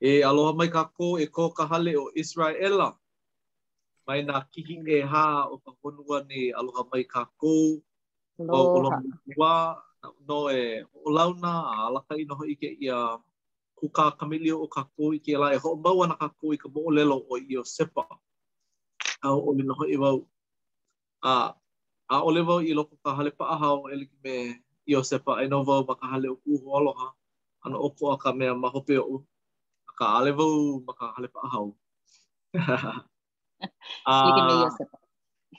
E aloha mai kākou e ko ka hale o ʻIseraʻela. Mai nā kihi ʻehā o ka honua nei, aloha mai kākou. Aloha. Mau ʻola mai ka wā, naʻu nō e hoʻolauna a alakaʻi nō hoʻi i kēia kūkā kamaʻilio o kākou i kēia lā e hoʻomau ana kākou i ka moʻolelo o Iosepa. Hauʻoli nō hoʻi wau. a ʻaʻole wau i loko ka hale paʻahao e like me Iosepa, aia nō wau ma ka hale o kuʻu hoaaloha, ʻano ʻokoʻa ka mea ma hope oʻu, akā ʻaʻole wau ma ka hale paʻahao. A.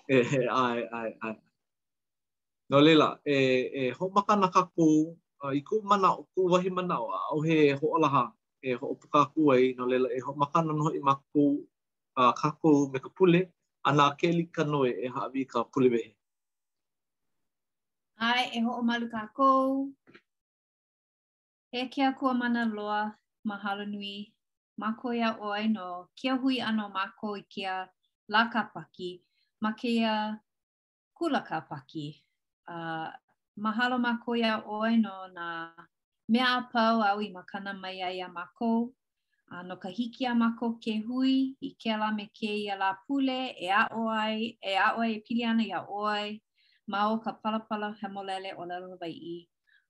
E, e, ʻae, ʻae, ʻae. No leila, e, e hoʻomaka ana kākou uh, i kuʻu manaʻo, kuʻu wahi manaʻo, ʻaʻohe hoʻolaha e hoʻopuka aku ai, no leila e hoʻomaka ana nō hoʻi mākou a kākou me ka pule a na Keliʻikanoe e hāʻawi i ka pule wehe. ʻAe, e hoʻomalu kākou. E ke Akua Mana Loa, mahalo nui mākou iā ʻoe no kēia hui ʻana o mākou i kēia lā Kāpaki ma kēia kula Kāpaki. A mahalo mākou iā ʻoe no nā mea a pau āu i makana mai ai iā mākou, a no ka hiki iā mākou ke hui i kēlā me kēia Lāpule e aʻo ai, e aʻo ai e pili ana iā ʻoe ma o ka Palapala Hemolele ʻŌlelo Hawaiʻi.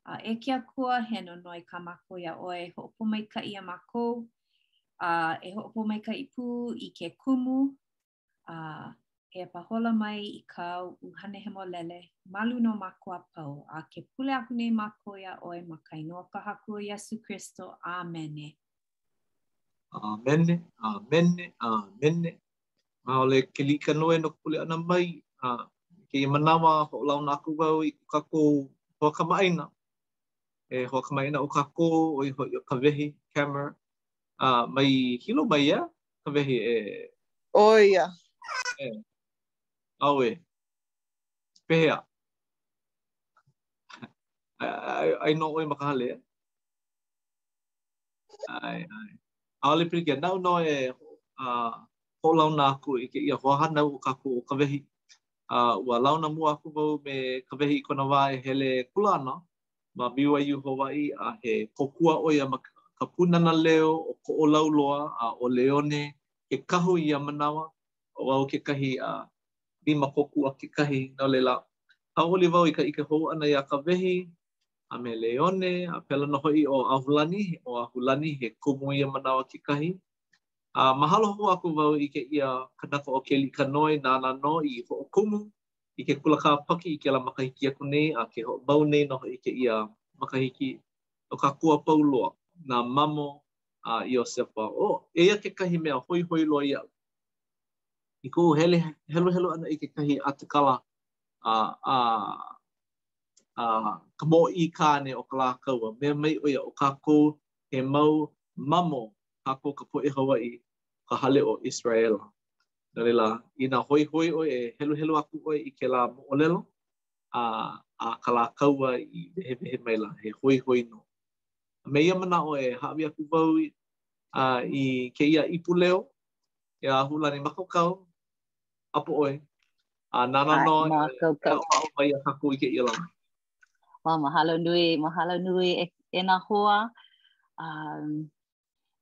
A e ke Akua, he nonoi kā mākou iā ʻoe e hoʻopōmaikaʻi iā mākou, a e hoʻopōmaikaʻi pū i ke kumu a e pahola mai i kāu ʻuhane hemolele ma luna o mākou a pau, a ke pule aku nei mākou iā ʻoe ma ka inoa o ka Haku ʻo Iesū Kristo. ʻĀmene. ʻĀmene, ʻĀmene, ʻĀmene. Mahalo e Keliʻikanoe no ka pule ʻana mai, a i kēia manawa, hoʻolauna aku wau i ko kākou hoa kamaʻāina, he hoa kamaʻāina o kākou, ʻo ia hoʻi ʻo Kawehi Kammerer, a mai Hilo mai ia, Kawehi ē. ʻO ia. E. Auē. Pehea. Aia nō ʻoe ma ka hale, ʻeā? ʻAe, ʻae. ʻAʻole pilikia, naʻu nō e uh, hoʻolauna aku i kēia hoahānau o kākou ʻo Kawehi. Uh, ua launa mua aku wau me Kawehi i kona wā e hele kula ana, ma BYU Hawaiʻi, a he kōkua ʻo ia ma ka Pūnana Leo o Koʻolauloa a ʻo Leone ke kahu ia manawa, ʻo au kekahi a lima kōkua kekahi, no laila, hauʻoli wau i ka ʻike hou ʻana iā Kawehi a me Leone, a pēlā nō hoʻi ʻo Ahulani, ʻo Ahulani he kumu ia manawa kekahi. A mahalo hou aku wau i kēia kanaka ʻo Keliʻikanoe nāna nō i hoʻokumu i ke kula kāpaki i kēlā makahiki aku nei a ke hoʻomau nei nō hoʻi kēia makahiki ʻo kākou a pau loa, nā mamo a Iosepa. ʻO eia kekahi mea hoihoi loa iaʻu. I koʻu hele heluhelu ʻana i kekahi ʻatikala a a a ka Mōʻī Kāne ʻo Kalākaua, mea mai ʻo ia ʻo kākou he mau mamo kākou ka poʻe Hawaiʻi, o ka hale o ʻIseraʻela. No laila, inā hoihoi ʻoe e heluhelu aku ʻoe i kēlā moʻolelo a a Kalākaua i wehewehe maila, he hoihoi nō. A me ia manaʻo e hāʻawi aku wau a i kēia ipu leo, e a Hulani, mākaukau paha ʻoe, a nāna nō e aʻoaʻo mai iā kākou i kēia lā. Mahalo nui, mahalo nui e nā hoa. Um,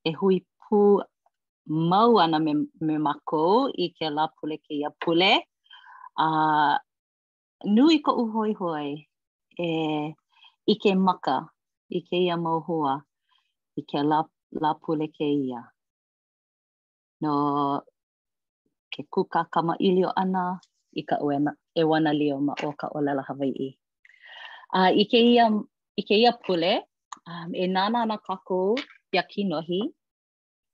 e hui pū mau ana me, me mākou i kēlā pule kēia pule. A uh, nui koʻu hoihoi e ʻike maka i kēia mau hoa i kēlā Lāpule kēia. No ke kūkā kamaʻilio ʻana i ka ʻeuanalio ma o ka ʻōlelo Hawaiʻi. A i kēia, i kēia pule, um, e nānā ana kākou iā Kinohi,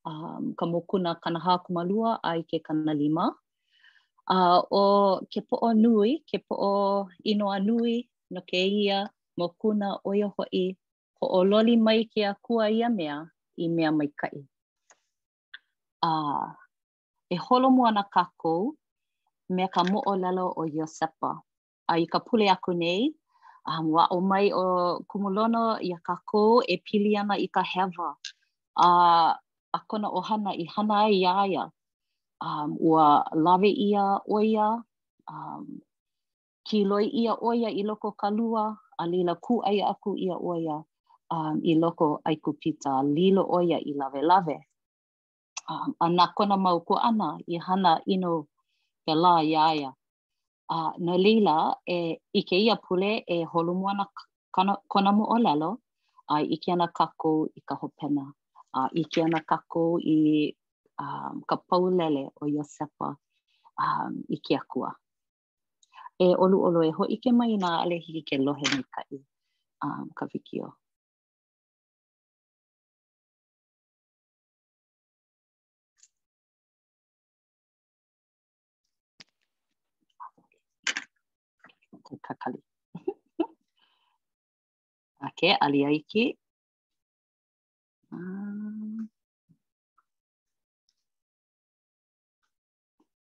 um, ka mokuna kanahākūmālua a i ke kanalima, a uh, ʻo ke poʻo nui, ke poʻo inoa nui no kēia mokuna ʻo ia hoʻi, hoʻololi mai ke Akua ia mea i mea maikaʻi. a e holomua ana kākou me ka moʻolelo o Iosepa. A i ka pule aku nei, um, ua aʻo mai ʻo Kumu Lono iā kākou e pili ana i ka hewa a, a kona ʻohana i hana ai iā ia. Um, ua lawe ʻia ʻo ia, um, kiloi ʻia ʻo ia i loko ka lua, a laila kūʻai aku ʻia ʻo ia i loko ʻAigupita, lilo ʻo ia i lawelawe. A na kona mau kuaʻana i hana ʻino pēlā iā ia. A no laila, i kēia pule e holomua ana kona moʻolelo, a ʻike ana kākou i ka hopena, a ʻike ana kākou i ka paulele o Iosepa i ke Akua. E ʻoluʻolu e hōʻike mai inā ʻaʻole hiki ke lohe maikaʻi um, ka wikiō. Kakali. Okay, alia iki. Um,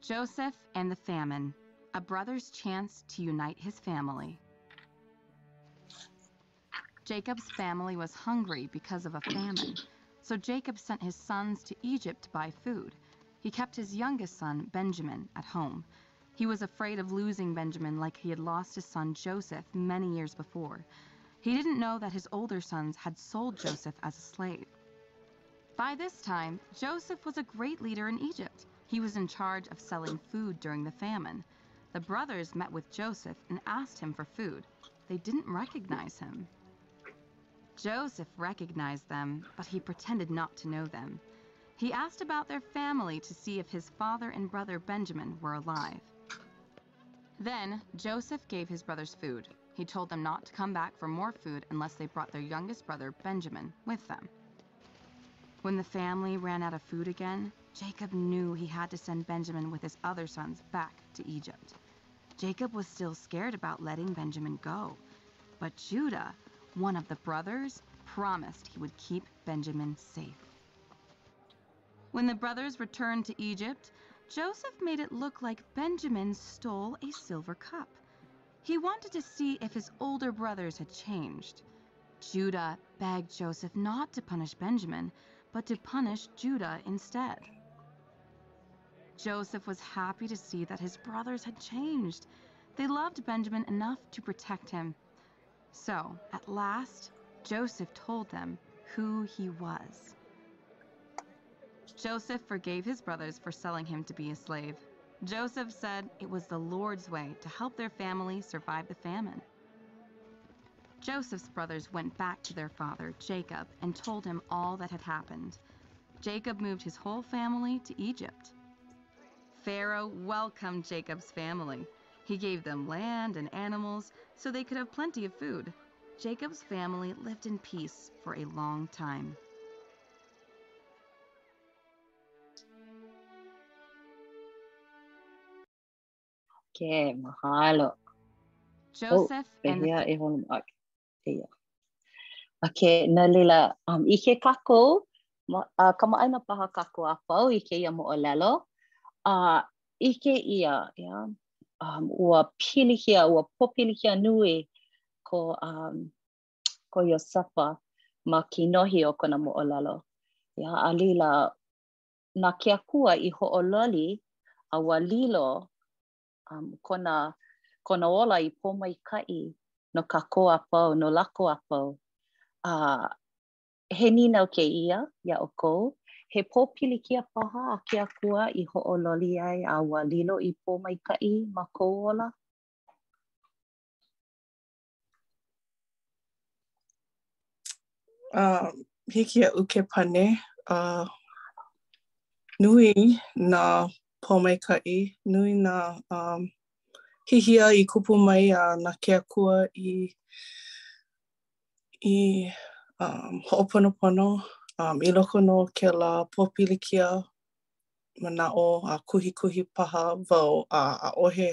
Joseph and the famine, a brother's chance to unite his family. Jacob's family was hungry because of a famine, so Jacob sent his sons to Egypt to buy food. He kept his youngest son, Benjamin, at home he was afraid of losing Benjamin like he had lost his son Joseph many years before. He didn't know that his older sons had sold Joseph as a slave. By this time, Joseph was a great leader in Egypt. He was in charge of selling food during the famine. The brothers met with Joseph and asked him for food. They didn't recognize him. Joseph recognized them, but he pretended not to know them. He asked about their family to see if his father and brother Benjamin were alive. Then Joseph gave his brothers food. He told them not to come back for more food unless they brought their youngest brother, Benjamin, with them. When the family ran out of food again, Jacob knew he had to send Benjamin with his other sons back to Egypt. Jacob was still scared about letting Benjamin go, but Judah, one of the brothers, promised he would keep Benjamin safe. When the brothers returned to Egypt, Joseph made it look like Benjamin stole a silver cup. He wanted to see if his older brothers had changed. Judah begged Joseph not to punish Benjamin, but to punish Judah instead. Joseph was happy to see that his brothers had changed. They loved Benjamin enough to protect him. So, at last, Joseph told them who he was. Joseph forgave his brothers for selling him to be a slave. Joseph said it was the Lord's way to help their family survive the famine. Joseph's brothers went back to their father, Jacob, and told him all that had happened. Jacob moved his whole family to Egypt. Pharaoh welcomed Jacob's family. He gave them land and animals so they could have plenty of food. Jacob's family lived in peace for a long time. Ke, mahalo. Joseph oh, e and... Ia e honu ma e Eia. Okay, no laila, um, ʻike kākou, ma, uh, kamaʻāina paha kākou a pau i kēia moʻolelo, a uh, ʻike ʻia, yeah, um, ua pilikia, ua pōpilikia nui ko, um, ko Iosepa ma kinohi o kona moʻolelo. Yeah, a laila, na ke akua i hoʻololi a ua lilo um, kona, kona ola i pōmaikaʻi no kākou a pau, no lākou a pau. Uh, he nīnau kēia iā ʻoukou, he pōpilikia paha a ke akua i hoʻololi ai a ua lilo i pōmaikaʻi ma kou ola? Uh, hiki iaʻu ke pane, uh, nui nā pōmaikaʻi, nui nā um, hihia i kupu mai a na ke akua i, i um, hoʻoponopono um, i loko nō kēlā pōpilikia manaʻo a kuhikuhi paha wau a, ʻaʻohe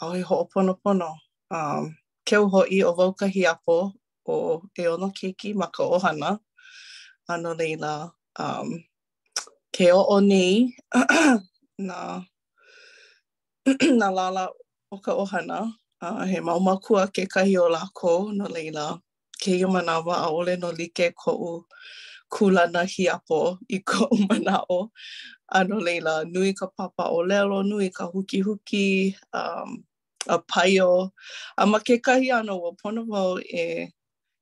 ʻaʻohe hoʻoponopono. Um, keu hoʻi ʻo wau ka hiapo o ʻeono keiki ma ka ʻohana. A no laila, um, ke oʻo nei nā, nā lālā o ka ʻohana, uh, he mau mākua kekahi o lākou, no laila, kēia manawa, ʻaʻole nō like koʻu kūlana hiapo i koʻu manaʻo. A no laila, nui ka pāpā ʻōlelo, nui ka hukihuki a paio. A ma kekahi ʻano, ua pono wau e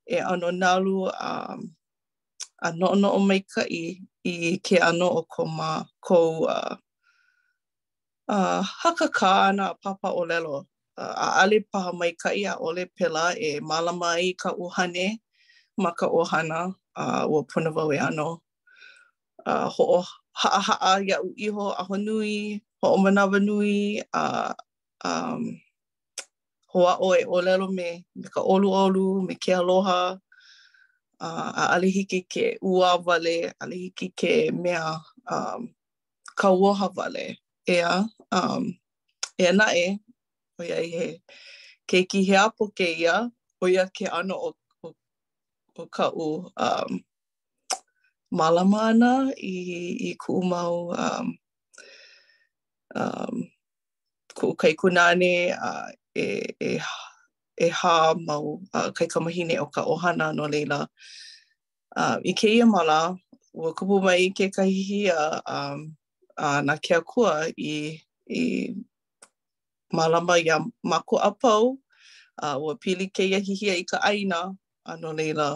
ʻano nalu a noʻonoʻo maikaʻi i ke ʻano o ko mākou a hakakā ʻana, pāpā ʻōlelo, ʻaʻole paha maikaʻi, ʻaʻole pēlā e mālama ai ka ʻuhane ma ka ʻohana, a ua pono wau e ʻano a hoʻohaʻahaʻa iaʻu iho, ahonui, hoʻomanawanui, a hoʻāʻo e ʻōlelo me ka ʻoluʻolu, me ke aloha, a ʻaʻole hiki ke ʻuā wale, ʻaʻole hiki ke mea kauoha wale, ʻeā, um, eia naʻe, ʻoiai he keiki hiapo kēia, ʻo ia ke ʻano o, o, o kaʻu um, mālama ʻana i, i kuʻu mau um, um, kuʻu kaikunāne a e, e, ʻehā mau uh, kaikamahine o ka ʻohana no laila. Uh, I kēia malama, ua kupu mai kekahi hihia um, uh, na ke Akua i, i mālama iā mākou a pau, uh, ua pili kēia hihia i ka ʻāina, a no laila,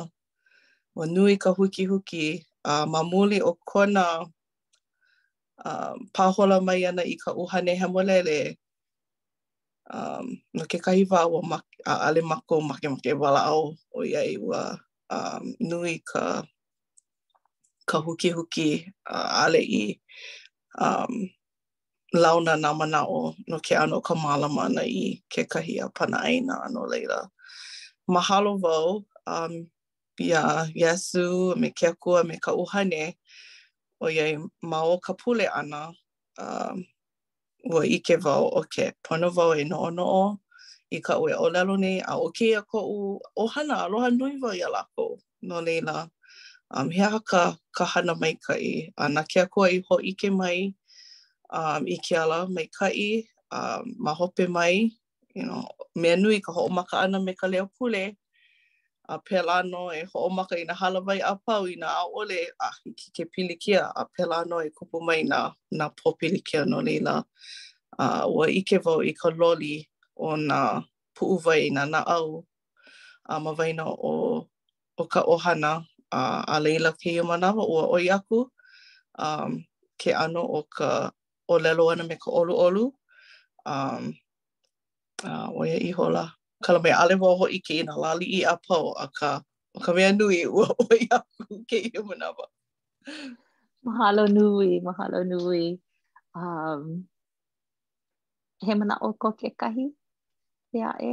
ua nui ka hukihuki, a uh, ma muli o kona um, pāhola mai ʻana i ka ʻUhane Hemolele um, no kekahi wā ua ma, ʻaʻole mākou makemake walaʻau ʻoiai ua um, nui ka ka hukihuki uh, ʻaʻole i um, launa nā manaʻo no ke ʻano ka mālama ʻana i kekahi ʻāpana ʻāina no laila. Mahalo wau um, iā Iesū me ke Akua me ka ʻUhane ʻoiai ma o ka pule ʻana um, Ua ʻike wau ʻo ke. Pono wau e noʻonoʻo i kaʻu e ʻōlelo nei a ʻo kēia koʻu ʻohana, aloha nui wau iā lākou. No laila, um he aha ka ka hana maikaʻi? A na ke Akua i hōʻike mai um i ke ala maikaʻi um ma hope mai, you know, mea nui ka hoʻomaka ʻana me ka leo pule, a pēlā nō e hoʻomaka i nā hālāwai a pau inā ʻaʻole a hiki ke pilikia, a pēlā nō e kupu mai nā nā pōpilikia no laila. A ua ʻike wau i ka loli o nā puʻuwai, nā naʻau a ma waena o o ka ʻohana a a laila kēia manawa ua ʻoi aku um, ke ʻano o ka ʻōlelo ʻana me ka ʻoluʻolu, um, uh, ʻo ia ihola, kala mai ʻaʻole wau hōʻike i nā lāliʻi a pau, akā, ʻo ka mea nui, ua ʻoi aku kēia manawa. Mahalo nui, mahalo nui. Um, he manaʻo ko kekahi ʻē aʻe?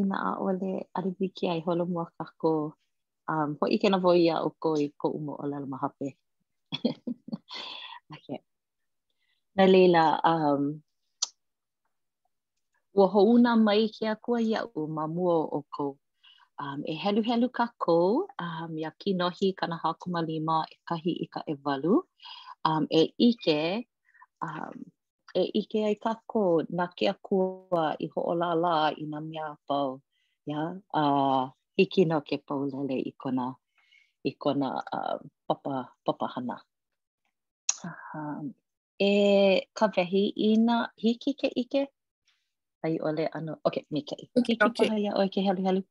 Inā ʻaʻole, ʻaʻole pilikia, e holomua kākou, um, hōʻike ana wau iā ʻoukou i koʻu moʻolelo ma hope. okay. No laila, um, ua hoʻouna mai ke Akua iaʻu ma mua o ʻoukou. Um, e heluhelu kākou, um, iā Kinohi kanahākūmālima ʻekahi i ka ʻewalu, um, e ʻike, um, E ʻike ai kākou na ke Akua i hoʻolālā i nā mea a pau, yeah, a hiki nō ke paulele i kona i kona uh, papa papahana. Um, e Kawehi inā hiki ke ʻike, a i ʻole ʻano, okay, maikaʻi, hiki paha iā ʻoe ke heluhelu.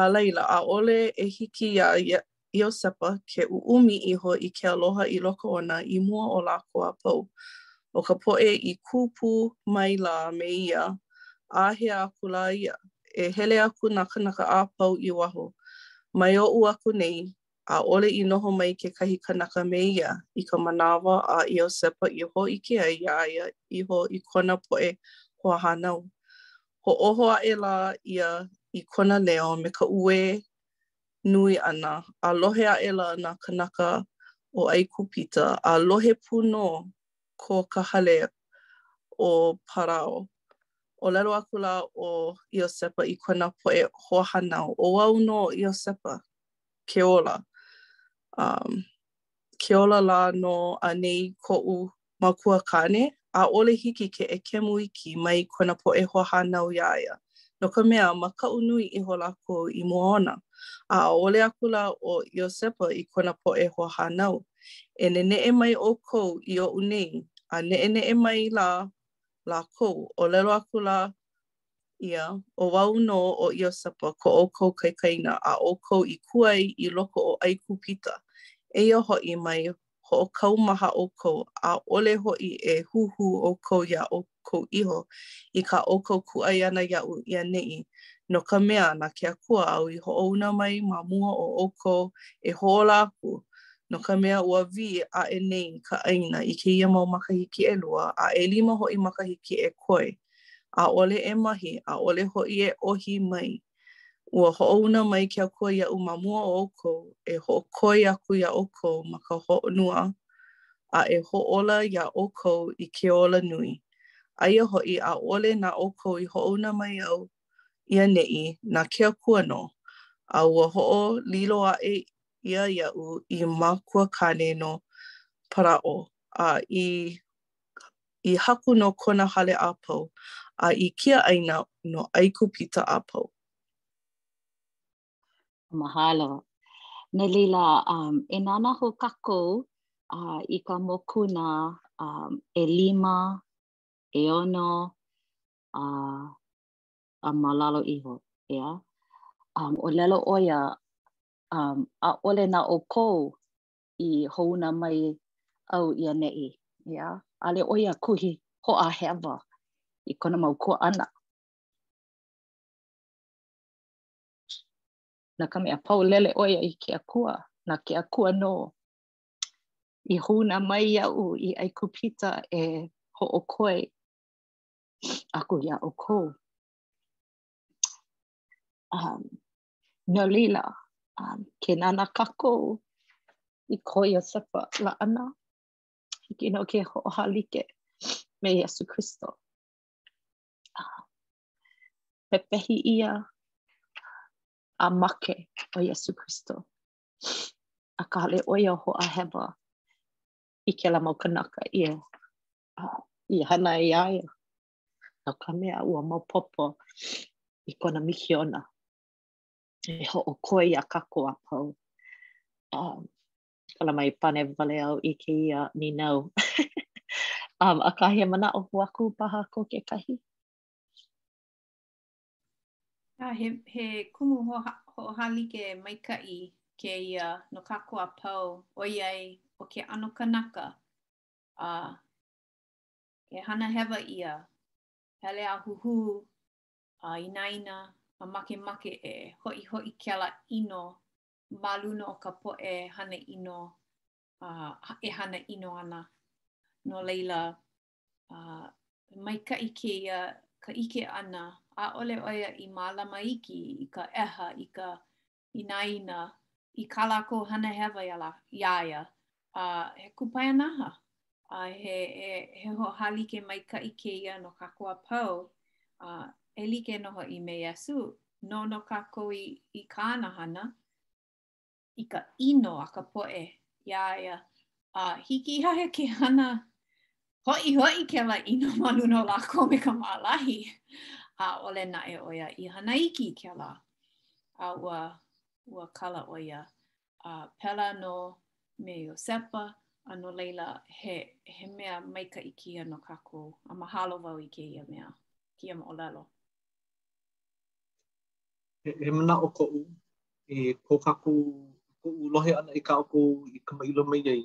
a laila, ʻaʻole e hiki iā Iosepa ke ʻuʻumi iho i ke aloha i loko ona i mua o lākou a pau. ʻO ka poʻe i kū pū mai lā me ia, a hea aku lā ia, e hele aku nā kānaka a pau i waho, Mai oʻu aku nei, ʻaʻole i noho mai kekahi kanaka me ia i ka manawa a Iosepa i hōʻike ai iā ia iho i kona poʻe hoahānau. Hoʻōho aʻela ia i kona leo me ka uē nui ʻana, a lohe aʻela nā kānaka o ʻAigupita, a lohe pū nō ko ka hale o Parao. ʻŌlelo aku la ʻo Iosepa i kona poʻe hoahānau, ʻO au nō ʻo Iosepa. ke ola. Um, ke ola lā nō anei koʻu makuakāne? ʻAʻole hiki ke ʻekemu iki mai kona poʻe hoahānau iā ia, no ka mea, makaʻu nui iho lākou i mua ona. A ʻōlelo aku lā ʻo Iosepa i kona poʻe hoahānau. E neʻeneʻe mai ʻoukou i oʻu nei, a neʻeneʻe mai lā lākou, ʻōlelo aku lā ia, ʻo wau nō ʻo Iosepa ko ʻoukou kaikaina a ʻoukou i kūʻai i loko o ʻAigupita, eia hoʻi, mai hoʻokaumaha ʻoukou, ʻaʻole hoʻi e huhū ʻoukou iā ʻoukou iho i kā ʻoukou kūʻai ʻana iaʻu i ʻaneʻi, no ka mea, na ke Akua au i hoʻouna mai ma mua o ʻoukou e hoʻōla aku, no ka mea, ua wī aʻe nei ka ʻāina i kēia mau makahiki ʻelua, a ʻelima hoʻi makahiki e koe, ʻAʻole e mahi, ʻaʻole hoʻi e ʻohi mai. Ua hoʻouna mai ke Akua iaʻu ma mua o ʻoukou, e hoʻokoe aku iā ʻoukou ma ka honua, a e hoʻōla iā ʻoukou i ke ola nui. Aia hoʻi, ʻaʻole na ʻoukou i hoʻouna mai au i ʻaneʻi, na ke Akua nō, a ua hoʻolilo aʻe ia iaʻu i makuakāne no Paraʻo, a i haku no kona hale a pau, a i kiaʻāina no ʻAigupita a pau. Mahalo. No laila, um, e nānā hou kākou uh, i ka mokuna um, ʻelima, ʻeono, uh, a ma lalo iho, yeah? Um, ʻōlelo ʻo ia, um, ʻaʻole na ʻoukou i hoʻouna mai iaʻu i ʻaneʻi, yeah, ʻaʻole ʻo ia kuhi hoʻāhewa i kona mau kuaʻana. No ka mea paulele ʻo ia i ke akua, na ke akua nō i hoʻouna mai iaʻu i ʻAikupita e hoʻokoe aku iā ʻoukou. Um, No laila, um, ke nānā kākou i ko Iosepa laʻana, hiki nō ke hoʻohālike me Iesū Kristo. Uh, pepehi ʻia a make ʻo Iesū Kristo. Akā ʻaʻole ʻo ia hoʻāhewa i kēlā mau kānaka, yeah. Uh, i hana iā ia. No ka mea, ua maopopo i kona mikiona e hoʻokoe iā kākou a pau. Um, kala mai pane wale au i kēia nīnau. um, akā he manaʻo hou aku paha ko kekahi. Ah, he, he kumu hoʻohālike maikaʻi kēia no kākou a pau, ʻoiai ʻo ke ʻano kanaka. Uh, ke hana hewa ʻia, hele a huhū, a inaina, a makemake e hoʻihoʻi kēlā ʻino ma luna o ka poʻe hana ʻino a e hana ʻino ana. No laila, a, maikaʻi kēia ka ʻike ʻana, ʻaʻole ʻo ia i mālama iki i ka ʻeha i ka inaina i kā lākou hana hewa ʻia lā iā ia, a he kupaianaha. A he, he, he hoʻohālike maikaʻi kēia no kākou a pau, a e like nō hoʻi me Iesū, noʻonoʻo kākou i, i kāna hana, i ka ʻino a ka poʻe iā ia, a hiki iā ia ke hana Hoʻihoʻi kēlā ʻino ma luna o lākou me ka maʻalahi, ʻaʻole naʻe ʻo ia i hana iki i kēlā, a ua, ua kala ʻo ia. A pēlā nō me Iosepa, a no laila, he, he mea maikaʻi kēia no kākou, a mahalo wau i kēia mea, kēia moʻolelo. He, he manaʻo koʻu, i ko kākou, koʻu lohe ʻana i kā ʻoukou i kamaʻilio mai ai,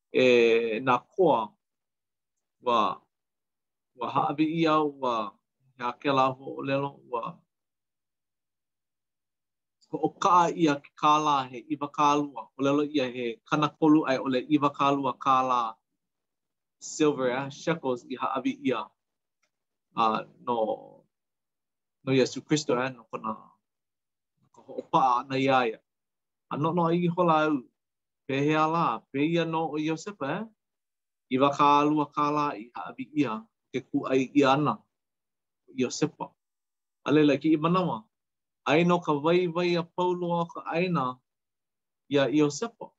e nā koa, ua, ua hāʻawi ʻia a ua, he aha kēlā huaʻōlelo, ua hoʻokaʻa ʻia ke kālā he iwakālua, ʻōlelo ʻia he kanakolu a i ʻole iwakālua kālā silver ā shekels i hāʻawi ʻia a no no Iesū Kristo ā no kona no ka hoʻopaʻa ʻana iā ia. A noʻonoʻo ihola au Pehea lā, pēia nō ʻo Iosepa, ʻe? Iwakālua kālā i hāʻawi ʻia no ke kūʻai ʻia ʻana o Iosepa. A laila, i kēia manawa, aia nō ka waiwai a pau loa o ka ʻāina iā Iosepa,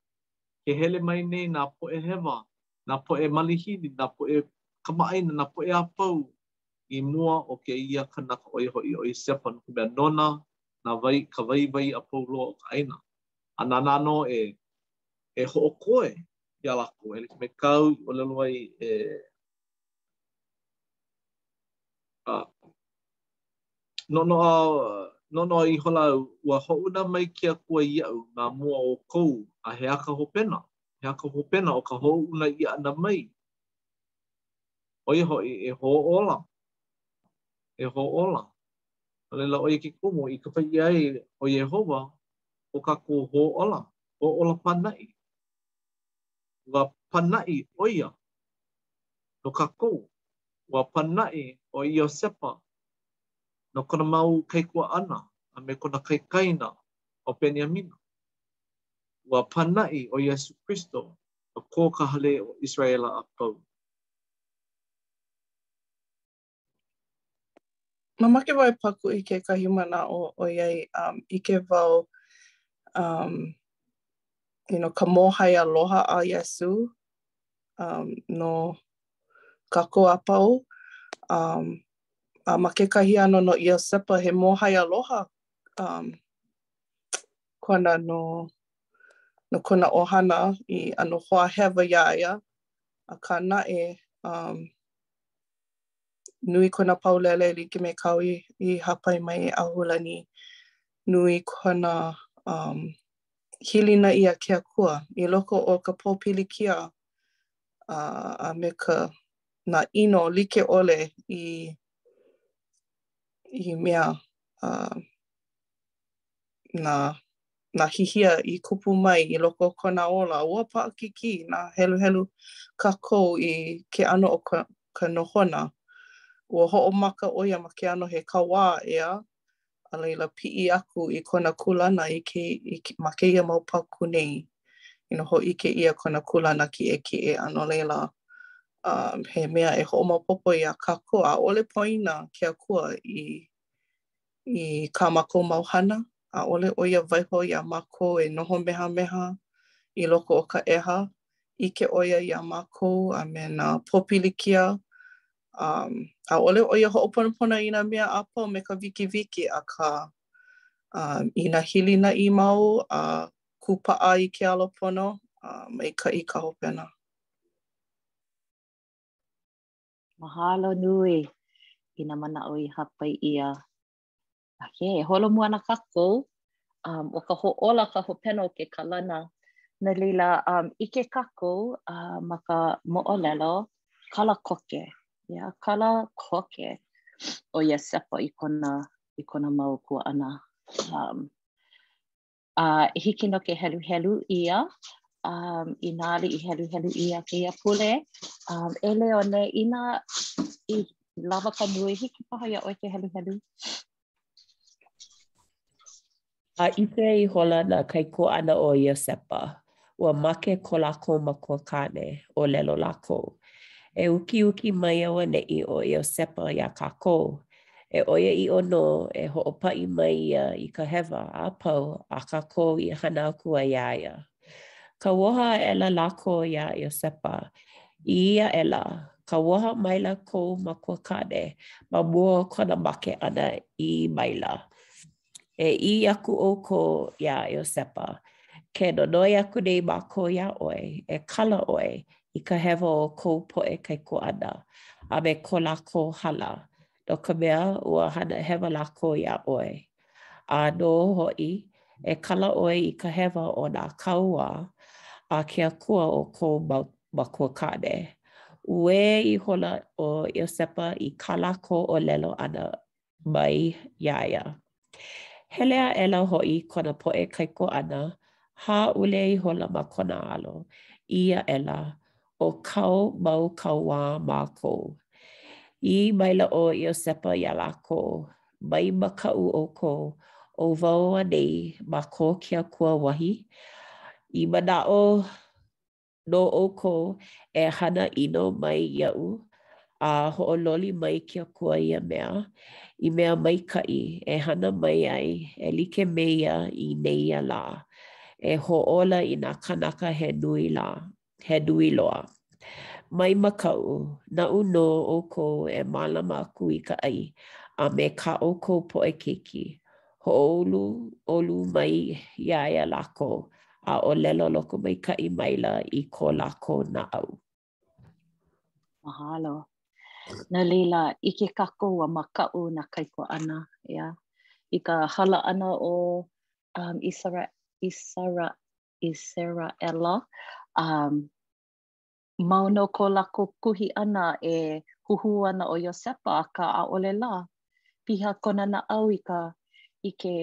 ke hele mai nei nā poʻe hewa, nā poʻe malihini, nā poʻe kamaʻāina, nā poʻe a pau i mua o kēia kanaka ʻo ia hoʻi ʻo Iosepa, no ka mea, nona ka waiwai a pau loa o ka ʻāina. a nāna nō e e hoʻokoe iā lākou, e like me kāu i ʻōlelo ai e a noʻonoʻo noʻonoʻo ihola au, ua hoʻouna mai ke Akua iaʻu ma mua o ʻoukou, a he aha ka hopena? He aha ka hopena o ka hoʻouna ʻia ʻana mai? ʻO ia hoʻi, e hōʻola, e hōʻola. A laila, ʻo ia ke kumu i kapa ʻia ai ʻo Iēhova ko kākou hōʻola, hōʻola pānaʻi. Ua pānaʻi ʻo ia no kākou. Ua pānaʻi ʻo Iosepa no kona mau kaikuaʻana a me kona kaikaina ʻo Beniamina. Ua pānaʻi ʻo Iesū Kristo no ko ka hale o ʻIseraʻela a pau. Mamake wau e pākuʻi i kekahi manaʻo ʻoiai um ʻike wau um you know ka mōhai aloha a Iesū um no kākou a pau um a ma kekahi ʻano no Iosepa he mōhai aloha um kona no no kona ʻohana i ʻano hoʻāhewa iā ia akā naʻe um nui kona paulele like me kāu i, i hāpai mai e ʻAhulani. Nui kona um, hilinaʻi iā ke Akua i loko o ka pōpilikia a, a me ka nā ʻino like ʻole i, i mea uh, nā nā hihia i kupu mai i loko o kona ola, ua paʻakikī inā heluhelu kākou i ke ʻano o ka nohona. Ua hoʻomaka ʻo ia ma ke ʻano he kauā ʻeā, a laila piʻi aku i kona kūlana ma kēia mau paukū nei, you know, hōʻike ʻia kona kūlana kiʻekiʻe a no laila he mea e hoʻomaopopo iā kākou, ʻaʻole poina ke Akua i i kā mākou mau hana, ʻaʻole ʻo ia waiho iā mākou e noho mehameha i loko o ka ʻeha, ʻike ʻo ia iā mākou a me nā pōpilikia, a ʻaʻole ʻo ia hoʻoponopono i nā mea a pau me ka wikiwiki, akā, inā hilinaʻi mau a kūpaʻa i ke ala pono, maikaʻi ka hopena. Mahalo nui i nā manaʻo i hāpai ʻia. Okay, e holomua ana kākou, um, ʻo ka hoʻōla ka hopena o ke kalana. No laila, um, ʻike kākou uh, ma ka moʻolelo kala koke. Yeah, kala koke ʻo Iosepa i kona, i kona mau kuaʻana. Um, a hiki nō ke heluhelu ʻia um, inā ʻaʻole i heluhelu ʻia kēia pule. Um, e Leone, inā i lawa ka nui, hiki paha iā ʻoe ke heluhelu. A ʻike ihola nā kaikuaʻana o Iosepa, Ua make ko lākou makuakāne, ʻōlelo lākou, E ukiuki mai auaneʻi ʻo Iosepa iā kākou, e ʻoiaʻiʻo nō e hoʻopaʻi mai ia i ka hewa a pau a kākou i hana aku ai iā ia. Kauoha aʻela lākou iā Iosepa, ʻī aʻela, Kauoha maila kou makuakāne ma mua o kona make ʻana, ʻī maila. E ʻī aku ʻoukou iā Iosepa, Ke nonoi aku nei mākou iā ʻoe, e kala ʻoe i ka hewa o kou poʻe kaikuaʻana, a me ko lākou hala, no ka mea, ua hana hewa lākou iā ʻoe. ʻĀnō hoʻi, e kala ʻoe i ka hewa o nā kauā a ke akua o kou mau makuakāne. Uē ihola ʻo Iosepa i kā lākou ʻōlelo ʻana mai iā ia. Hele aʻela hoʻi kona poʻe kaikuaʻana, hāʻule ihola ma kona alo, ʻī aʻela, ʻO kāu mau kauā mākou. ʻĪ maila ʻo Iosepa iā lākou, Mai makaʻu ʻoukou, ʻo wau anei ma ko ke akua wahi? I manaʻo nō ʻoukou e hana ʻino mai iaʻu, a hoʻololi mai ke Akua ia mea, i mea maikaʻi e hana mai ai e like me ia i nēia lā, e hoʻōla i nā kānaka he nui lā, he nui loa. Mai makaʻu, naʻu nō ʻoukou e mālama aku i ka ʻai, a me kā ʻoukou poʻe keiki, hōʻoluʻolu mai ʻo ia iā lākou, a ʻōlelo lokomaikaʻi maila i ko lākou naʻau. Mahalo. No laila, ʻike kākou ua makaʻu nā kaikuaʻana, yeah? I ka hala ʻana o um, Isara, Isara, Iseraʻela, um, mau nō ko lākou kuhi ʻana e huhū ana ʻo Iosepa, akā ʻaʻole lā. Piha kona naʻau i ka i ke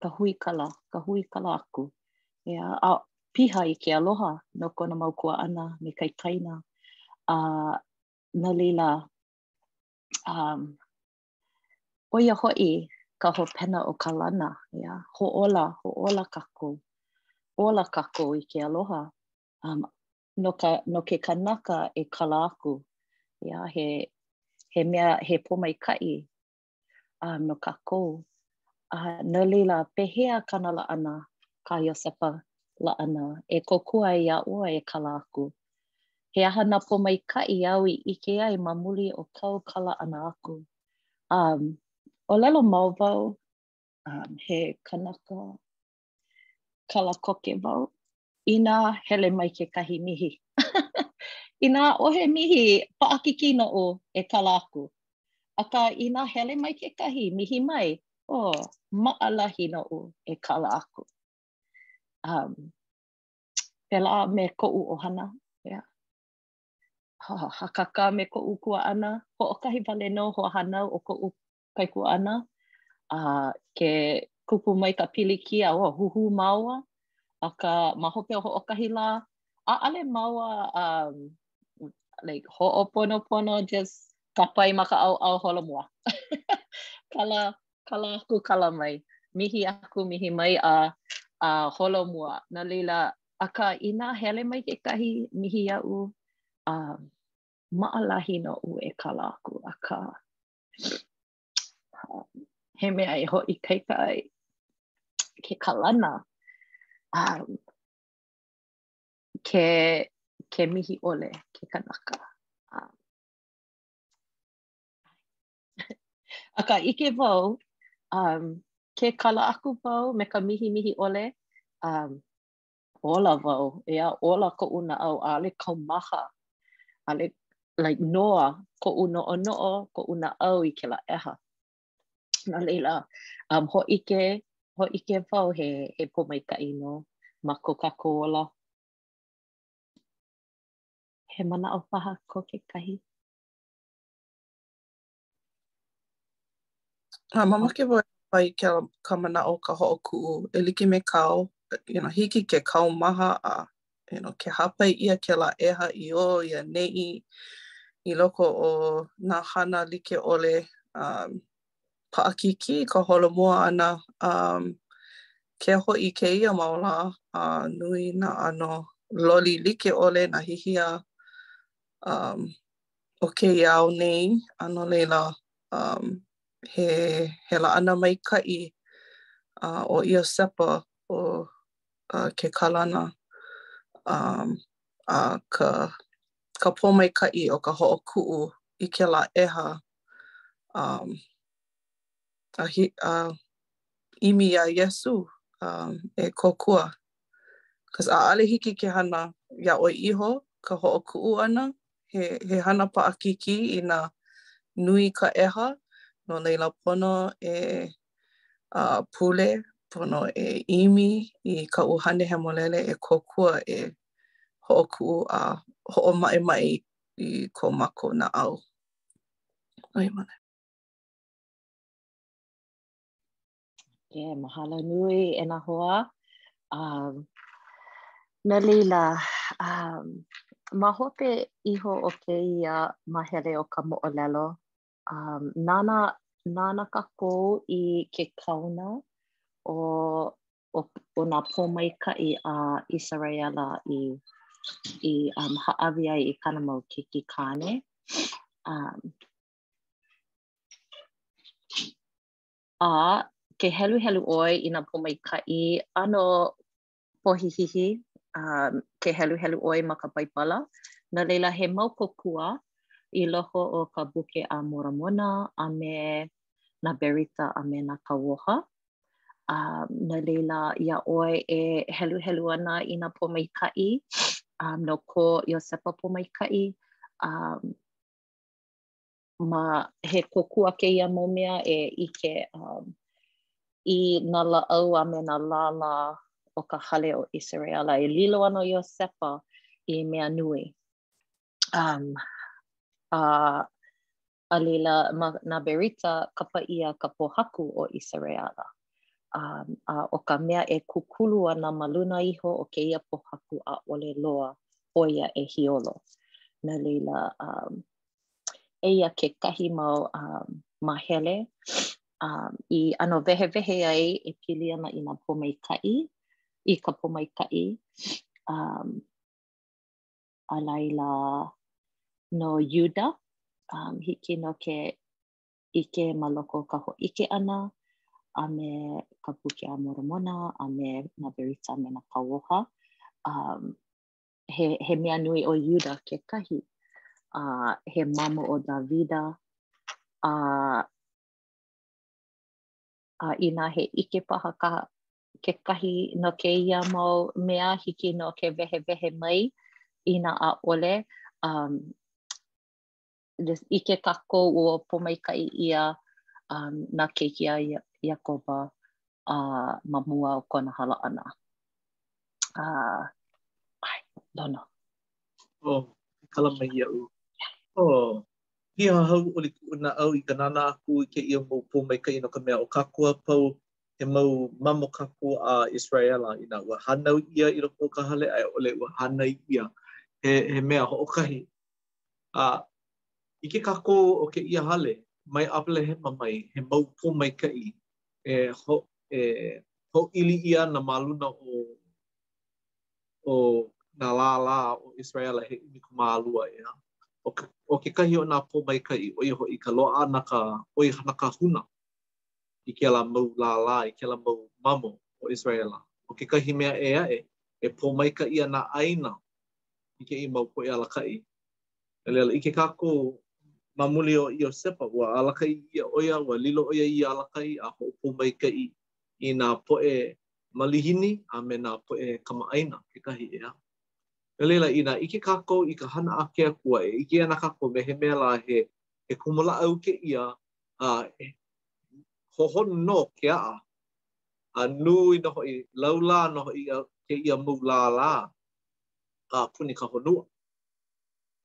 ka huikala, ka huikala aku, ʻeā, a piha i ke aloha no kona mau kuaʻana me kaikaina. A no laila, um, ʻo ia hoʻi ka hopena o ke kalana, ʻeā, hoʻōla, hoʻōla kākou, ola kākou i ke aloha, um, no, ka, no ke kanaka e kala aku. ʻEā, he, he mea, he pōmaikaʻi um, no kākou. Uh, no laila, pehea kāna laʻana, kā Iosepa laʻana, e kōkua ai iā ʻoe e kala aku. He aha nā pōmaikaʻi āu i ʻike ai ma muli o kāu kala ʻana aku. Um, ʻōlelo mau wau, um, he kanaka kala koke wau inā hele mai kekahi mihi. inā ʻaʻohe mihi, paʻakikī noʻu e kala aku. Akā, inā hele mai kekahi, mihi mai, oh, maʻalahi noʻu e kala aku. Um, pēlā me koʻu ʻohana, yeah. Ha, hakakā me koʻu kuaʻana, hoʻokahi wale nō hoahānau o koʻu kaikuaʻana, a ke kupu mai ka pilikia, ua huhū māua, akā ma hope o hoʻokahi lā, ʻaʻole māua um like hoʻoponopono just kāpae ma ka ʻaoʻao holomua. kala, kala aku, kala mai, mihi aku, mihi mai, a a holomua. No laila, akā inā hele mai kekahi, mihi iaʻu, a maʻalahi noʻu e kala aku, akā he mea e hoʻoikaika ai ke kalana um, ke, ke mihi ʻole ke kanaka. Um, akā ʻike wau, um, ke kala aku wau me ka mihi mihi ʻole, um, Ola wau, ʻeā, ola koʻu naʻau, ʻaʻole kaumaha, ʻaʻole like noa koʻu noʻonoʻo, koʻu naʻau i kēlā ʻeha. No laila, um hōʻike, hōʻike wau he he pōmaikaʻi nō ma ko kākou ola. He manaʻo paha ko kekahi. A mamake wau i ke ka manaʻo ka hoʻokuʻu e like me kāu, you know, hiki ke kaumaha a, you know, ke hāpai ʻia kēlā ʻeha i ʻō i ʻaneʻi i loko o nā hana like ʻole a paʻakikī ka holomua ʻana a keu hoʻi kēia mau lā a nui nā ʻano loli like ʻole, nā hihia a o kēia ao nei, a no laila, um, he, he laʻana maikaʻi uh, ʻo Iosepa o uh, ke kala ʻana um, a ka, ka pōmaikaʻi o ka hoʻokuʻu i kēlā ʻeha um, a, hi, a ʻimi iā Iesū um, e kōkua Cause ʻaʻale hiki ke hana iā ʻoe iho ka hoʻokuʻu ʻana, he he hana paʻakikī inā nui ka ʻeha, no laila pono e pule, pono e ʻimi i ka ʻUhane Hemolele e kōkua e hoʻokuʻu a hoʻomaʻemaʻe i ko mākou naʻau. ʻOiai ma. Ke yeah, mahalo nui e nā hoa. Um, no laila, um, ma hope iho o kēia mahele o ka moʻolelo, um, nānā, nānā kākou i ke kaona o, o, o nā pōmaikaʻi a ʻIseraʻela i, i um, hāʻawi ai i kāna mau keiki kāne. Um, a ke heluhelu ʻoe i nā pōmaikaʻi ʻano pohihihi, um, ke heluhelu ʻoe ma ka Baibala, no laila he mau kōkua i loko o ka Buke a Moramona a me nā berita a me nā kauoha. Um, no laila, iā ʻoe e heluhelu ana i nā pōmaikaʻi, um, no ko Iosepa pōmaikaʻi, um, ma he kōkua kēia mau mea e ʻike um, i nā lāʻau a me nā lālā o ka hale o ʻIseraʻela e lilo ana ʻo Iosepa i mea nui. Um, a a laila ma nā berita kapa ʻia ka pōhaku o ʻIseraʻela. Um, a ʻo ka mea e kūkulu ana ma luna iho o kēia pōhaku ʻaʻole loa ʻo ia e hiolo. No laila, um, Eia kekahi mau um, māhele um, i ʻano wehewehe ai e pili ana i nā pōmaikaʻi, i ka pōmaikaʻi. Um, a laila no Iuda, um, hiki nō ke ʻike ma loko o ka Hōʻike ʻAna a me ka puke a Moromona a me nā Berita me nā Kauoha. Um, he, he mea nui ʻo Iuda kekahi, a uh, he mamo o Davida, a uh, uh, inā he ʻike paha kā kekahi no kēia mau mea hiki nō ke wehewehe mai, inā ʻaʻole, um, ʻike kākou ua pōmaikaʻi ʻia um, nā keiki a Iakoba uh, ma mua o kona hala ʻana. Uh, ʻae, Lono. Oh, kala mai iaʻu. Oh, piha hauʻoli kuʻu naʻau i ka nānā aku i kēia mau pōmaikaʻi no ka mea ʻo kākou a pau he mau mamo kākou a Israela inā ua hānau ʻia i loko o ka hale a i ʻole ua hānai ʻia he, he mea hoʻokahi A ʻike kākou ʻo kēia hale, mai ʻApelehema mai, he mau pōmaikaʻi e ho, e hoʻoili ʻia ana ma luna o, o nā lālā o ʻIseraʻela he ʻumikūmālua, ʻeā? ʻO kekahi o nā pōmaikaʻi, ʻo ia hoʻi ka loaʻa ʻana ka ʻoihana kahuna i kēlā mau lālā, i kēlā mau mamo o ʻIseraʻela. ʻO kekahi mea ʻē aʻe, e pōmaikaʻi ʻia nā ʻāina i kēia mau poʻe alakaʻi. No laila, ʻike kākou, ma muli o Iosepa, ua alakaʻi ʻia ʻo ia, ua lilo ʻo ia i alakaʻi a hoʻopōmaikaʻi i nā poʻe malihini a me nā poʻe kamaʻāina kekahi, ʻeā? No laila, inā ʻike kākou i ka hana a ke Akua, e ʻike ana kākou me he mea lā he he kumulāʻau kēia a hohonu nō ke aʻa a nui nō hoʻi, laulā nō hoʻi kēia mau lālā a puni ka honua.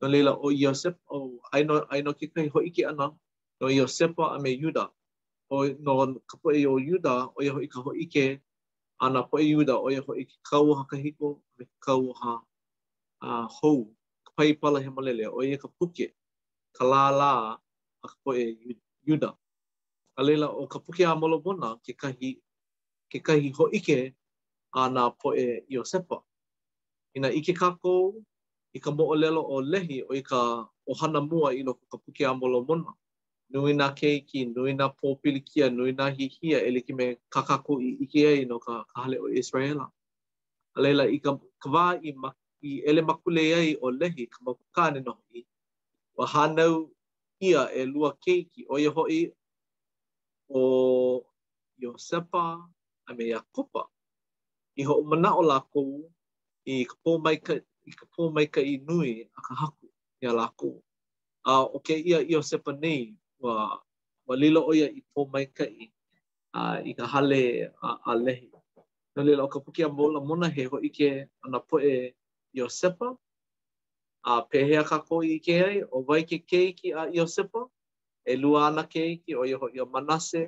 No laila, ʻo Iosepa, oh, aia nō, aia nō kekahi hōʻike ʻana no Iosepa a me Iuda, ʻo, no ka poʻe o Iuda, ʻo ia hoʻi ka hōʻike a nā poʻe Iuda, ʻo ia hoʻi ke kauoha kahiko a me ke kauoha uh, hou, ka paipala hemolele, ʻo ia ka puke, ka lālā a ka poʻe Iuda. A laila, ʻo ka puke a Molomona kekahi, kekahi hōʻike a nā poʻe Iosepa. Inā ʻike kākou i ka moʻolelo o Lehi ʻo ia ka ʻohana mua i loko o ka Puke a Molamona, nui nā keiki, nui nā pōpilikia, nui nā hihia e like me kā kākou i ʻike ai no ka hale o ʻIseraʻela. A laila, i ka wā i i ʻelemakule ai ʻo Lehi, ka makua kāne nō hoʻi, ua hānau ʻia ʻelua keiki, ʻo ia hoʻi ʻo Iosepa a me Iakoba, i hoʻomanaʻo lākou i ka pōmaikaʻi, i ka pōmaikaʻi nui a ka Haku iā lākou. A ʻo kēia Iosepa nei, ua, ua lilo ʻo ia i pōmaikaʻi, a, i ka hale a, a Lehi. No laila, ʻo ka Puke a Molamona, he hōʻike a nā poʻe Iosepa, a pehea kākou i ʻike ai? ʻO wai ke keiki a Iosepa? ʻElua ana keiki, ʻo ia hoʻi ʻo Manase,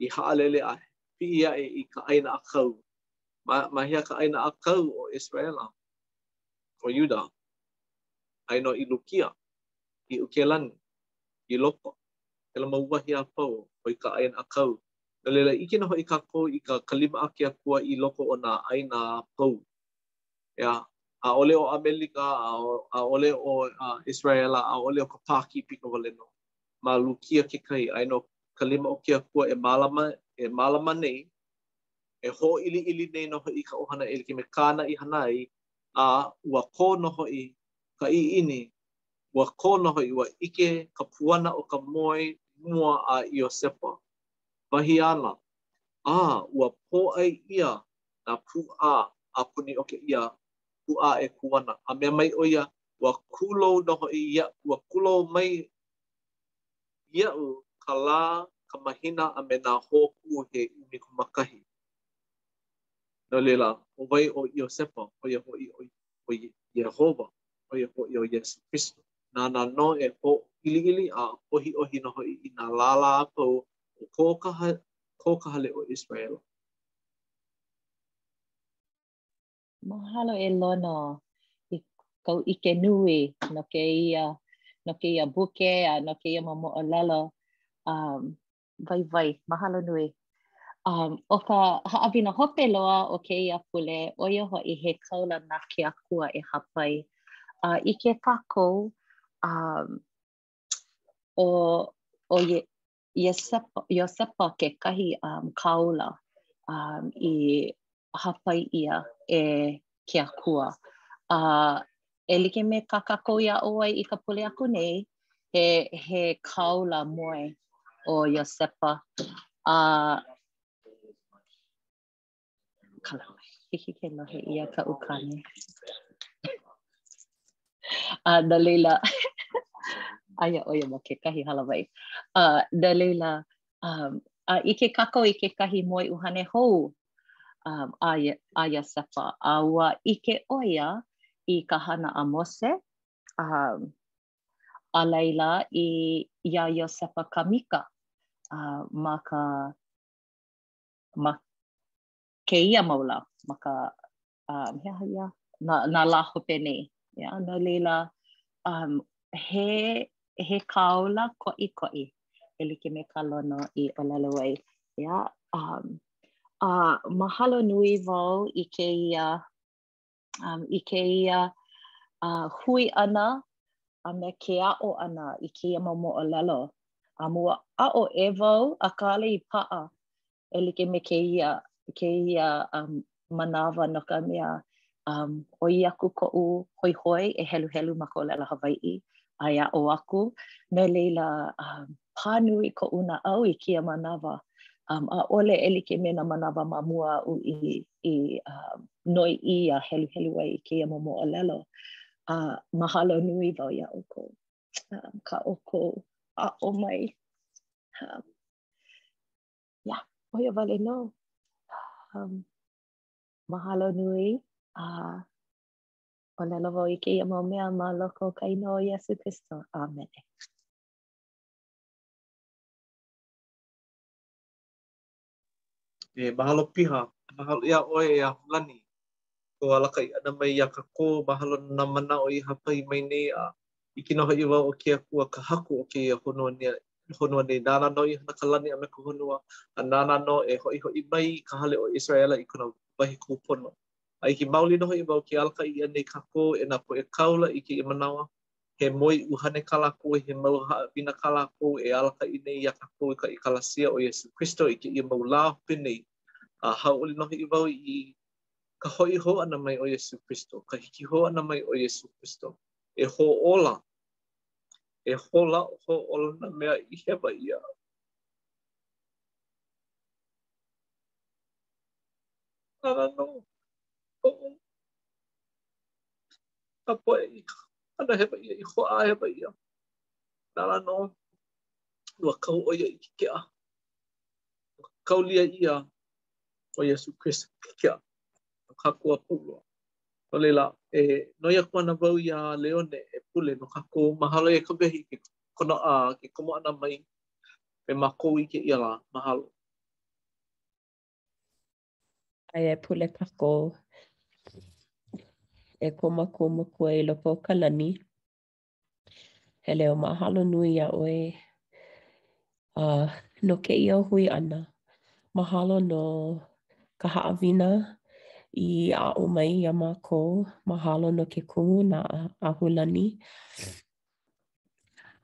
i haʻalele a piʻi aʻe i ka ʻāina ʻākau. Ma, ma hea ka ʻāina ʻākau o ʻIseraʻela, o Iuda? Aia nō i Lukia, i ʻUkelani, ʻEulopa, kēlā mau wahi a pau, ʻo ia ka ʻāina ʻākau. No laila, ʻike nō hoʻi kākou i ka ka lima a ke Akua i loko o nā ʻāina a pau. ʻEā, ʻaʻole ʻo ʻAmelika, ʻaʻole ʻo ʻIseraʻela, ʻaʻole ʻo ka Pākīpika wale nō. Ma Lukia kekahi, aia nō ka lima o ke Akua e mālama e mālama nei, e hōʻiliʻili nei nō hoʻi i ka ʻohana e like me kāna i hana ai, a ua kō nō hoʻi ka ʻiʻini, ua kō nō hoʻi, ua ʻike ka puana o ka moe mua a Iosepa, wahi āna, a ua pōʻai ʻia nā pūʻā a puni o kēia pūʻā e kū ana, a mea mai ʻo ia, ua kūlou nō hoʻi ia, ua kūlou mai iaʻu ka lā, ka mahina a me nā hōkū he ʻumikumakahī. No laila, ʻo wai ʻo Iosepa? ʻO ia hoʻi ʻo Iēhova, ʻo ia hoʻi ʻo Iesū Kristo. Nāna nō e hōʻiliʻili a ʻohiʻohi nō hoʻi i nā lālā a pau o ko ka hale o ʻIseraʻela. Mahalo e Lono i kou ʻike nui no kēia no kēia buke a no kēia mau moʻolelo um, waiwai, mahalo nui. Um, ʻo ka haʻawina hope loa o kēia pule, ʻo ia hoʻi he kāula na ke Akua e hāpai. Uh, ʻike kākou, um, ʻo, ʻo, Iosepa, Iosepa kekahi um, kāula um, i hāpai ʻia e ke Akua. A uh, e like me kā kākou i aʻo ai i ka pule aku nei, he, he kāula moe ʻo Iosepa. A uh, Hiki ke lohe ʻia kaʻu kāne. A no laila, aia ʻo ia ma kekahi hālāwai. A no laila, um, a ʻike kākou i kekahi moeʻuhane hou, um, a Iosepa, a ua ʻike ʻo ia i ka hana a Mose, um, a laila i iā Iosepa Kamika, uh, ma ka ma kēia mau lā, ma ka, um, he aha ia, nā, nā lā hope nei. Yeah, no laila, um, he, he kāula koʻikoʻi, e like me kā Lono i ʻōlelo ai. Yeah, um, uh, mahalo nui wau i kēia um, i kēia uh, hui ʻana a me ke aʻo ʻana i kēia mau moʻolelo. A ua aʻo ʻē wau akā ʻaʻole i paʻa e like me kēia, kēia um, manawa no ka mea um, ʻoi aku koʻu hoihoi e heluhelu ma ka ʻōlelo Hawaiʻi a e aʻo aku, no laila, um, pā nui koʻu naʻau i kēia manawa, um, ʻaʻole e like me nā manawa ma mua aʻu i, i um, noiʻi a heluhelu ai i kēia mau moʻolelo, a uh, mahalo nui wau iā ʻoukou, um, kā ʻoukou aʻo mai. Um, yeah, ʻo ia wale nō. Um, mahalo nui a uh, ʻōlelo wau i kēia mau mea ma loko o ka inoa o Iesu Kristo. Amene. E mahalo piha, mahalo iā ʻoe e Ahulani. Kou alakaʻi ʻana mai iā kākou, mahalo nā manaʻo i hāpai mai nei a ʻike nō hoʻi wau ʻo ke Akua ka Haku o kēia honua nei honua nei nāna nō i hana ka lani a me ka honua a nāna nō e hoʻihoʻi mai i ka hale o Israela i kona wahi kūpono. A ʻike maoli nō hoʻi wau ke alakaʻi ʻia nei kākou e nā poʻe kāula i kēia manawa, he moeʻuhane kā lākou a he mau haʻawina kā lākou e alakaʻi nei iā kākou i ka ʻekalesia o Iesū Kristo i kēia mau lā hope nei, a hauʻoli nō hoʻi wau i ka hoʻi hou ʻana mai o Iesū Kristo, ka hiki hou ʻana mai o Iesū Kristo, e hoʻōla, e hola hoʻōla nā mea i hewa ʻia. Nāna nō koʻu ka poʻe i hana hewa ʻia, i hoʻāhewa ʻia. Nāna nō ua kau ʻo ia i ke keʻa. Ua kaulia ʻia ʻo Iesu Kristo i ke keʻa, no kākou a pau loa. No laila, e noi aku ana wau iā Leone e pule no kākou mahalo e Kawehi ke kono a ke komo ʻana mai me mākou i kēia lā. Mahalo. ʻAe, e pule kākou e ko mākou makua i loko o ka lani. He leo mahalo nui iā ʻoe uh, no kēia hui ʻana. Mahalo no ka haʻawina i aʻo mai iā mākou. Mahalo no ke kumu na Ahulani.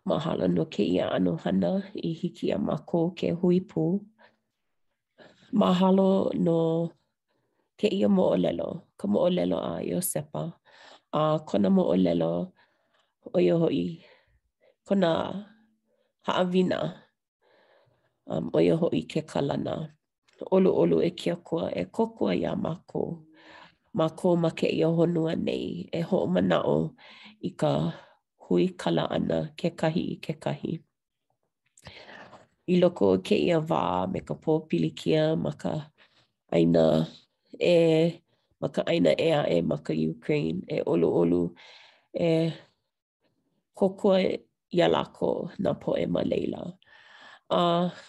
Mahalo no kēia ʻano hana i hiki iā mākou ke hui pū. Mahalo no kēia moʻolelo, ka moʻolelo a Iosepa, a kona moʻolelo, ʻo ia hoʻi kona haʻawina a ʻo ia hoʻi ke kalana. ʻOluʻolu e ke Akua e kōkua iā mākou, mākou ma kēia honua nei, e hoʻomanaʻo i ka huikala ʻana kekahi i kekahi. I loko o kēia wā me ka pōpilikia ma ka ʻāina ʻē, ma ka ʻāina ʻē aʻe ma ka Ukraine, e ʻoluʻolu e Kōkua iā lākou nā poʻe ma laila, a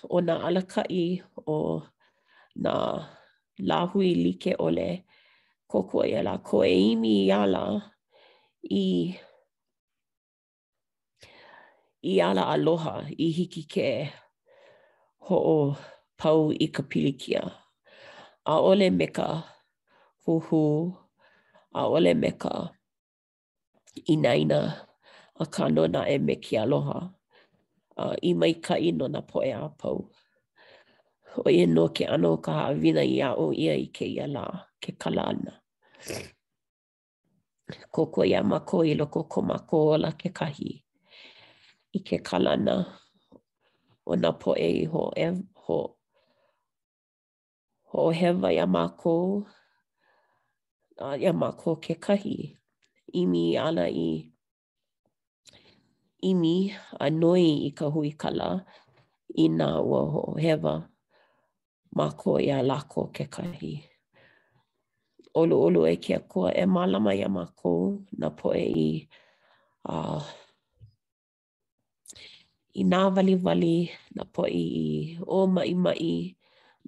ʻo nā alakaʻi o nā lāhui like ʻole, kōkua iā lākou e ʻimi i ala i i ala aloha i hiki ke hoʻopau i ka pilikia, ʻaʻole me ka huhū, ʻaʻole me ka. inaina, akā nō naʻe me ke aloha a i maikaʻi no nā poʻe a pau. ʻO ia nō ke ʻano o ka haʻawina i aʻo ʻia i kēia lā, ke kala ʻana. Kōkua iā mākou i loko o ko mākou ola kekahi i ke kala ʻana o nā poʻe i hoʻe, ho, Hoʻohewa iā mākou a iā mākou kekahi, ʻimi ana i ʻimi a noi i ka huikala inā ua hoʻohewa mākou iā lākou kekahi. ʻOluʻolu e ke Akua e mālama iā mākou, nā poʻe i i nāwaliwali nā poʻe i ʻōmaʻimaʻi,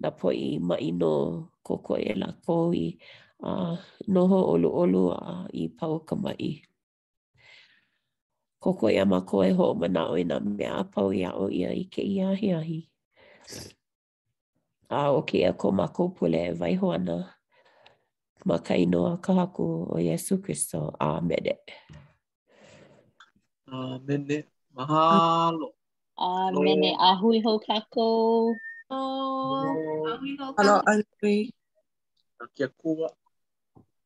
nā poʻe i maʻi nō, kōkua iā lākou i noho ʻoluʻolu a i pau ka maʻi. Kōkua iā mākou e hoʻomanaʻo i nā mea a pau i aʻo ʻia i kēia ahiahi. A ʻo kēia ko mākou pule waiho ana ma ka inoa ka Haku ʻo Iesū Kristo. ʻĀmene. ʻĀmene. Mahalo. ʻĀmene. A hui hou kākou. Ō. A hui hou kākou. Aloha nui. Ke Akua.